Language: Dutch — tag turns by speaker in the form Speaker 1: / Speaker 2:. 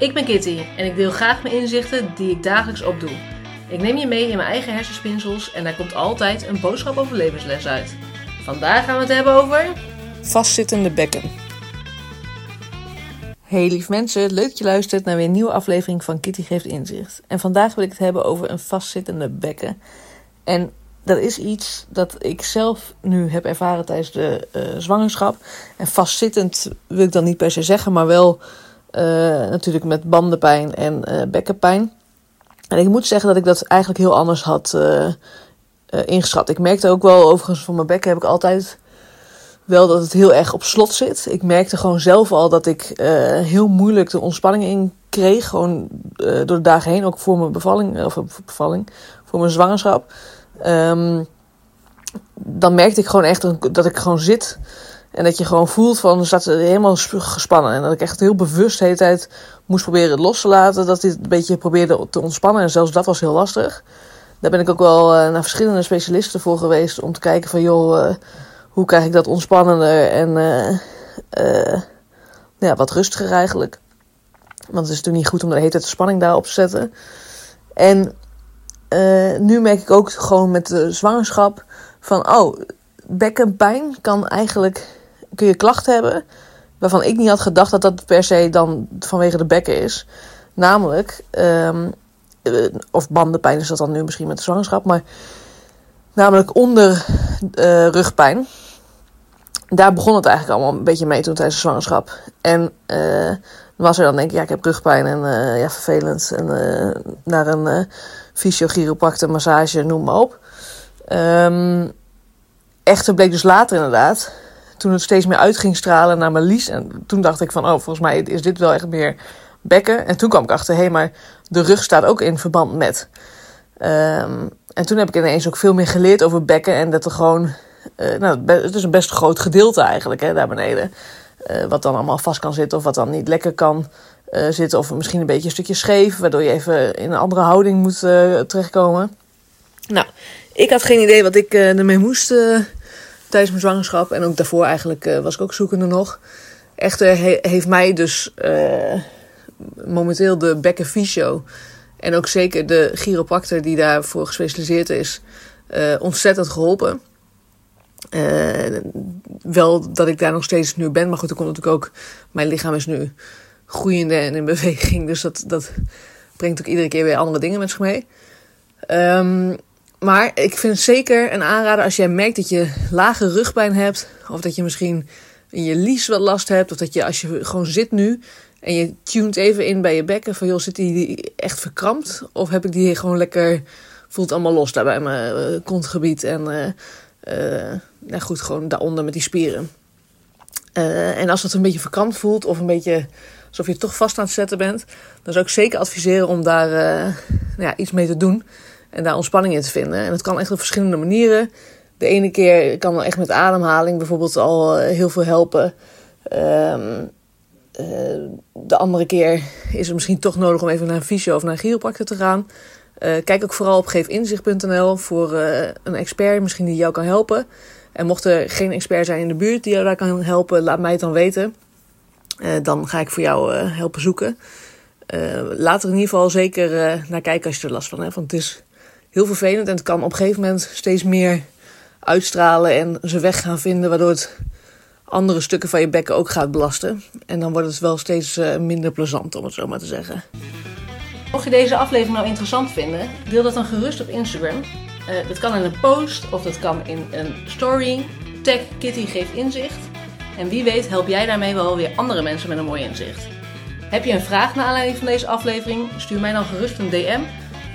Speaker 1: Ik ben Kitty en ik deel graag mijn inzichten die ik dagelijks opdoe. Ik neem je mee in mijn eigen hersenspinsels en daar komt altijd een boodschap over levensles uit. Vandaag gaan we het hebben over.
Speaker 2: Vastzittende bekken. Hey lief mensen, leuk dat je luistert naar weer een nieuwe aflevering van Kitty Geeft Inzicht. En vandaag wil ik het hebben over een vastzittende bekken. En dat is iets dat ik zelf nu heb ervaren tijdens de uh, zwangerschap. En vastzittend wil ik dan niet per se zeggen, maar wel uh, natuurlijk met bandenpijn en uh, bekkenpijn. En ik moet zeggen dat ik dat eigenlijk heel anders had ingeschat. Ik merkte ook wel, overigens van mijn bekken heb ik altijd wel dat het heel erg op slot zit. Ik merkte gewoon zelf al dat ik heel moeilijk de ontspanning in kreeg. Gewoon door de dagen heen, ook voor mijn bevalling, of bevalling, voor mijn zwangerschap. Um, dan merkte ik gewoon echt dat ik gewoon zit. En dat je gewoon voelt van, staat helemaal gespannen. En dat ik echt heel bewust de hele tijd moest proberen het los te laten. Dat dit een beetje probeerde te ontspannen. En zelfs dat was heel lastig. Daar ben ik ook wel uh, naar verschillende specialisten voor geweest. Om te kijken van, joh, uh, hoe krijg ik dat ontspannender en uh, ja, wat rustiger eigenlijk. Want het is natuurlijk niet goed om de hele tijd de spanning daarop te zetten. En nu merk ik ook gewoon met de zwangerschap van, oh, bekkenpijn kan eigenlijk, kun je klachten hebben waarvan ik niet had gedacht dat dat per se dan vanwege de bekken is. Namelijk, um, of bandenpijn is dat dan nu misschien met de zwangerschap, maar namelijk onder uh, rugpijn. Daar begon het eigenlijk allemaal een beetje mee toen tijdens de zwangerschap. En uh, was er dan denk ik, ja, ik heb rugpijn en ja, vervelend. En naar een uh, fysiochiropractor, massage, noem maar op. Um, echter bleek dus later inderdaad, toen het steeds meer uit ging stralen naar mijn lies. En toen dacht ik van, oh, volgens mij is dit wel echt meer bekken. En toen kwam ik achter, hé, hey, maar de rug staat ook in verband met. Um, en toen heb ik ineens ook veel meer geleerd over bekken. En dat er gewoon, nou, het is een best groot gedeelte eigenlijk, hè, daar beneden. Uh, wat dan allemaal vast kan zitten of wat dan niet lekker kan uh, zitten. Of misschien een beetje een stukje scheef, waardoor je even in een andere houding moet terechtkomen. Nou, ik had geen idee wat ik ermee moest tijdens mijn zwangerschap. En ook daarvoor eigenlijk was ik ook zoekende nog. Echter he heeft mij dus momenteel de bekkenfysio en ook zeker de chiropractor die daarvoor gespecialiseerd is, ontzettend geholpen. Wel dat ik daar nog steeds nu ben. Maar goed, er komt natuurlijk ook. Mijn lichaam is nu groeiende en in beweging. Dus dat, dat brengt ook iedere keer weer andere dingen met zich mee. Um, maar ik vind het zeker een aanrader als jij merkt dat je lage rugpijn hebt. Of dat je misschien in je lies wat last hebt. Of dat je als je gewoon zit nu. En je tunt even in bij je bekken. Van joh, zit die echt verkrampt? Of heb ik die gewoon lekker. Voelt allemaal los daar bij mijn uh, kontgebied. En uh, uh, nou goed, gewoon daaronder met die spieren. En als het een beetje verkrampt voelt of een beetje alsof je toch vast aan het zetten bent, dan zou ik zeker adviseren om daar nou ja, iets mee te doen en daar ontspanning in te vinden. En dat kan echt op verschillende manieren. De ene keer kan wel echt met ademhaling bijvoorbeeld al heel veel helpen. Um, de andere keer is het misschien toch nodig om even naar een fysio of naar een chiropractor te gaan. Uh, kijk ook vooral op geefinzicht.nl voor een expert misschien die jou kan helpen. En mocht er geen expert zijn in de buurt die jou daar kan helpen, laat mij het dan weten. Dan ga ik voor jou helpen zoeken. laat er in ieder geval zeker naar kijken als je er last van hebt. Want het is heel vervelend en het kan op een gegeven moment steeds meer uitstralen en zijn weg gaan vinden, waardoor het andere stukken van je bekken ook gaat belasten. En dan wordt het wel steeds minder plezant, om het zo maar te zeggen.
Speaker 1: Mocht je deze aflevering nou interessant vinden, deel dat dan gerust op Instagram. Uh, dat kan in een post of dat kan in een story. Tag Kitty geeft inzicht. En wie weet help jij daarmee wel weer andere mensen met een mooi inzicht. Heb je een vraag naar aanleiding van deze aflevering? Stuur mij dan gerust een DM